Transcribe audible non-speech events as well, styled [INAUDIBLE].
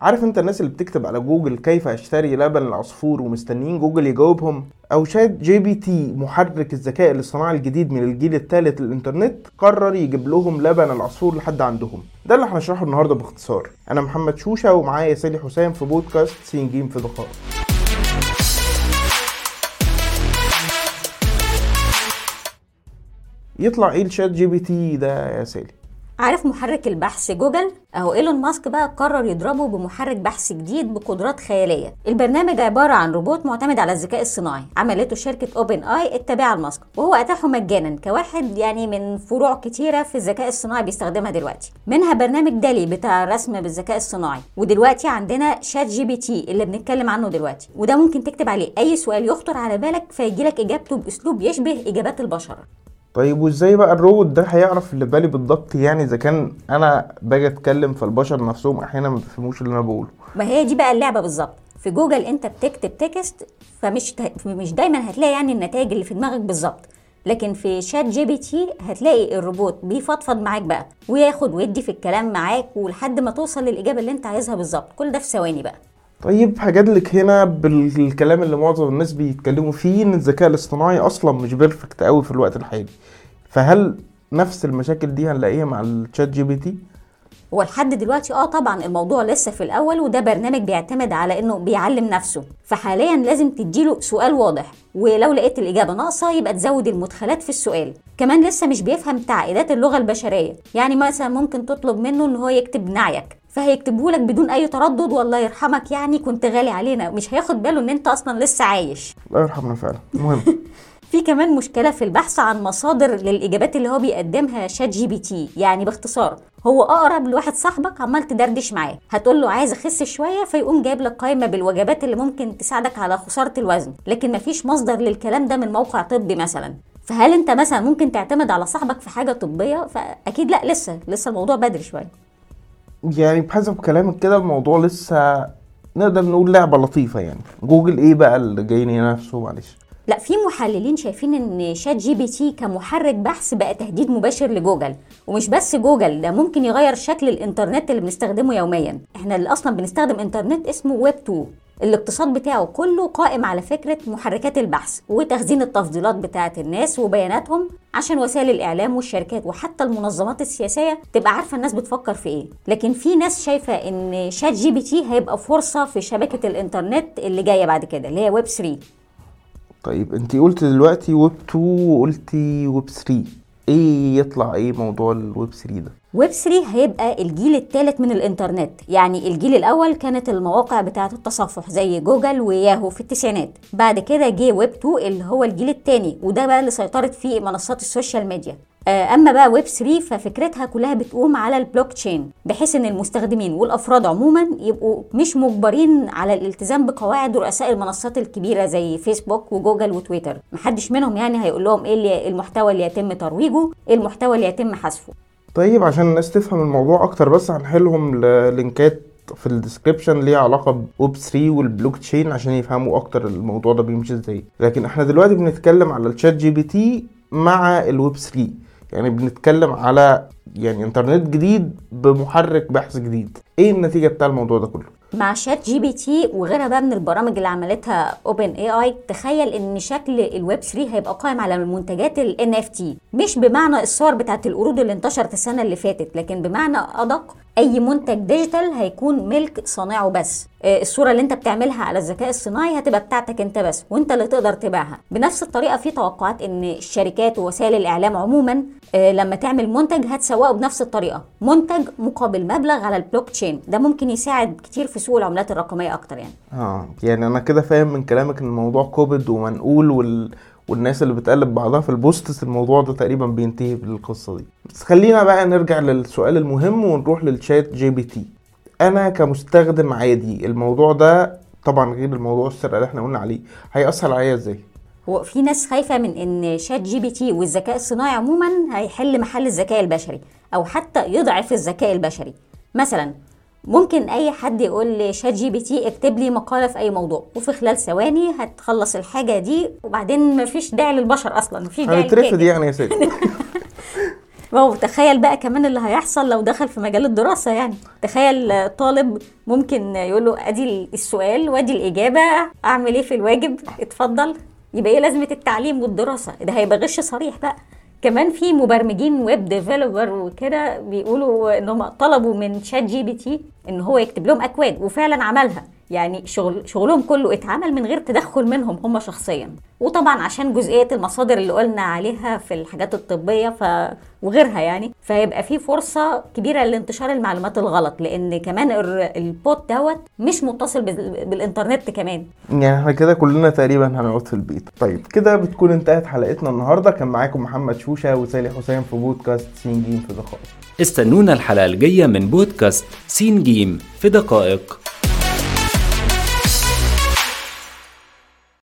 عارف انت الناس اللي بتكتب على جوجل كيف اشتري لبن العصفور ومستنيين جوجل يجاوبهم؟ أو ChatGPT محرك الذكاء الاصطناعي الجديد من الجيل الثالث للإنترنت قرر يجيب لهم لبن العصفور لحد عندهم. ده اللي هنشرحه النهارده باختصار. أنا محمد شوشة ومعايا سالي حسام في بودكاست سين جيم في دقائق يطلع إيه ال ChatGPT ده يا سالي؟ عارف محرك البحث جوجل؟ أهو إيلون ماسك بقى قرر يضربه بمحرك بحث جديد بقدرات خيالية. البرنامج عبارة عن روبوت معتمد على الذكاء الصناعي. عملته شركة OpenAI التابعة لماسك. وهو أتاحه مجانا كواحد يعني من فروع كتيرة في الذكاء الصناعي بيستخدمها دلوقتي. منها برنامج DALL-E بتاع الرسم بالذكاء الصناعي. ودلوقتي عندنا ChatGPT اللي بنتكلم عنه دلوقتي. وده ممكن تكتب عليه أي سؤال يخطر على بالك فيجيلك إجابته بأسلوب يشبه إجابات البشر. طيب وإزاي بقى الروبوت ده هيعرف اللي بالي بالضبط؟ يعني إذا كان أنا باجي أتكلم فالبشر نفسهم أحيانا ما بيفهموش اللي أنا بقوله. ما هي دي بقى اللعبة بالظبط في جوجل أنت بتكتب text فمش مش دايما هتلاقي يعني النتائج اللي في دماغك بالظبط لكن في ChatGPT هتلاقي الروبوت بيفضفض معاك بقى وياخد ويدي في الكلام معاك ولحد ما توصل للإجابة اللي أنت عايزها بالظبط كل ده في ثواني بقى. طيب هجادلك هنا بالكلام اللي معظم الناس بيتكلموا فيه إن الذكاء الاصطناعي أصلا مش perfect قوي في الوقت الحالي. فهل نفس المشاكل دي هنلاقيها مع ال ChatGPT هو لحد دلوقتي آه طبعا الموضوع لسه في الأول وده برنامج بيعتمد على إنه بيعلم نفسه. فحاليا لازم تديله سؤال واضح ولو لقيت الإجابة ناقصة يبقى تزود المدخلات في السؤال. كمان لسه مش بيفهم تعقيدات اللغة البشرية. يعني مثلا ممكن تطلب منه إن هو يكتب نعيك. فهيكتبه لك بدون أي تردد والله يرحمك. يعني كنت غالي علينا مش هياخد باله إن أنت أصلا لسه عايش. الله يرحمنا فعلا. المهم. [LAUGHS] في كمان مشكلة في البحث عن مصادر للإجابات اللي هو بيقدمها ChatGPT يعني باختصار هو أقرب لواحد صاحبك عمال تدردش معاه. هتقول له عايز أخس شوية فيقوم جايب لك قائمة بالوجبات اللي ممكن تساعدك على خسارة الوزن. لكن مفيش مصدر للكلام ده من موقع طبي مثلا. فهل أنت مثلا ممكن تعتمد على صاحبك في حاجة طبية؟ فأكيد لأ لسه لسه الموضوع بدري شوية. يعني بحسب كلامك كده الموضوع لسه نقدر نقول لعبة لطيفة يعني. جوجل إيه بقى اللي جايين ينافسوا معلش. لا في محللين شايفين إن ChatGPT كمحرك بحث بقى تهديد مباشر لجوجل. ومش بس جوجل ده ممكن يغير شكل الإنترنت اللي بنستخدمه يوميا. إحنا اللي أصلا بنستخدم إنترنت اسمه ويب 2 الاقتصاد بتاعه كله قائم على فكرة محركات البحث وتخزين التفضيلات بتاعة الناس وبياناتهم عشان وسائل الإعلام والشركات وحتى المنظمات السياسية تبقى عارفة الناس بتفكر في إيه. لكن في ناس شايفة إن ChatGPT هيبقى فرصة في شبكة الإنترنت اللي جاية بعد كده اللي هي ويب 3 طيب انت قلت دلوقتي ويب 2 وقلتي ويب 3 إيه يطلع إيه موضوع الويب 3 ده؟ ويب 3 هيبقى الجيل الثالث من الانترنت. يعني الجيل الأول كانت المواقع بتاعة التصفح زي جوجل وياهو في التسعينات. بعد كده جه ويب 2 اللي هو الجيل الثاني وده بقى اللي سيطرت فيه منصات ال social media. أما بقى ويب 3 ففكرتها كلها بتقوم على البلوك تشين بحيث إن المستخدمين والأفراد عموما يبقوا مش مجبرين على الالتزام بقواعد رؤساء المنصات الكبيرة زي فيسبوك وجوجل وتويتر. محدش منهم يعني هيقول لهم إيه اللي المحتوى اللي يتم ترويجه إيه المحتوى اللي يتم حذفه. طيب عشان الناس تفهم الموضوع أكتر بس هنحط لهم لينكات في ال description ليها علاقة بويب 3 والبلوك تشين عشان يفهموا أكتر الموضوع ده بيمشي إزاي. لكن إحنا دلوقتي بنتكلم على ال ChatGPT مع الويب 3 يعني بنتكلم على يعني انترنت جديد بمحرك بحث جديد. إيه النتيجة بتاع الموضوع ده كله؟ مع ChatGPT وغيرها بقى من البرامج اللي عملتها OpenAI تخيل إن شكل الويب 3 هيبقى قائم على المنتجات ال NFT مش بمعنى الصور بتاعت القرود اللي انتشرت السنة اللي فاتت لكن بمعنى أدق أي منتج digital هيكون ملك صانعه بس. الصورة اللي أنت بتعملها على الذكاء الصناعي هتبقى بتاعتك أنت بس وأنت اللي تقدر تبيعها. بنفس الطريقة في توقعات إن الشركات ووسائل الإعلام عموما لما تعمل منتج هتسوقه بنفس الطريقة. منتج مقابل مبلغ على البلوك تشين. ده ممكن يساعد كتير في سوق العملات الرقمية أكتر يعني. آه يعني أنا كده فاهم من كلامك إن الموضوع copied ومنقول وال... والناس اللي بتقلب بعضها في ال posts الموضوع ده تقريبا بينتهي بالقصة دي. بس خلينا بقى نرجع للسؤال المهم ونروح لل ChatGPT أنا كمستخدم عادي الموضوع ده طبعا غير الموضوع السرقة اللي إحنا قلنا عليه. هيأثر عليا إزاي؟ هو في ناس خايفة من إن ChatGPT والذكاء الصناعي عموما هيحل محل الذكاء البشري أو حتى يضعف الذكاء البشري. مثلا ممكن أي حد يقول ل ChatGPT اكتب لي مقالة في أي موضوع وفي خلال ثواني هتخلص الحاجة دي وبعدين مفيش داعي للبشر أصلا مفيش داعي للكائن. يعني يا سيدي. [LAUGHS] wow تخيل بقى كمان اللي هيحصل لو دخل في مجال الدراسة يعني. تخيل طالب ممكن يقول له أدي السؤال وأدي الإجابة أعمل إيه في الواجب؟ اتفضل. يبقى إيه لازمة التعليم والدراسة؟ ده هيبقى غش صريح بقى. كمان في مبرمجين web developer وكده بيقولوا إن هم طلبوا من ChatGPT إن هو يكتب لهم أكواد وفعلا عملها. يعني شغل شغلهم كله اتعمل من غير تدخل منهم هم شخصيا. وطبعا عشان جزئيه المصادر اللي قلنا عليها في الحاجات الطبية ف وغيرها يعني فيبقى في فرصة كبيرة لانتشار المعلومات الغلط لأن كمان ال bot دوت مش متصل بالإنترنت كمان. يعني إحنا كده كلنا تقريبا هنقعد في البيت. طيب كده بتكون انتهت حلقتنا النهارده. كان معاكم محمد شوشة وسالي حسين في بودكاست سين جيم في دقائق. استنونا الحلقة الجاية من بودكاست سين جيم في دقائق.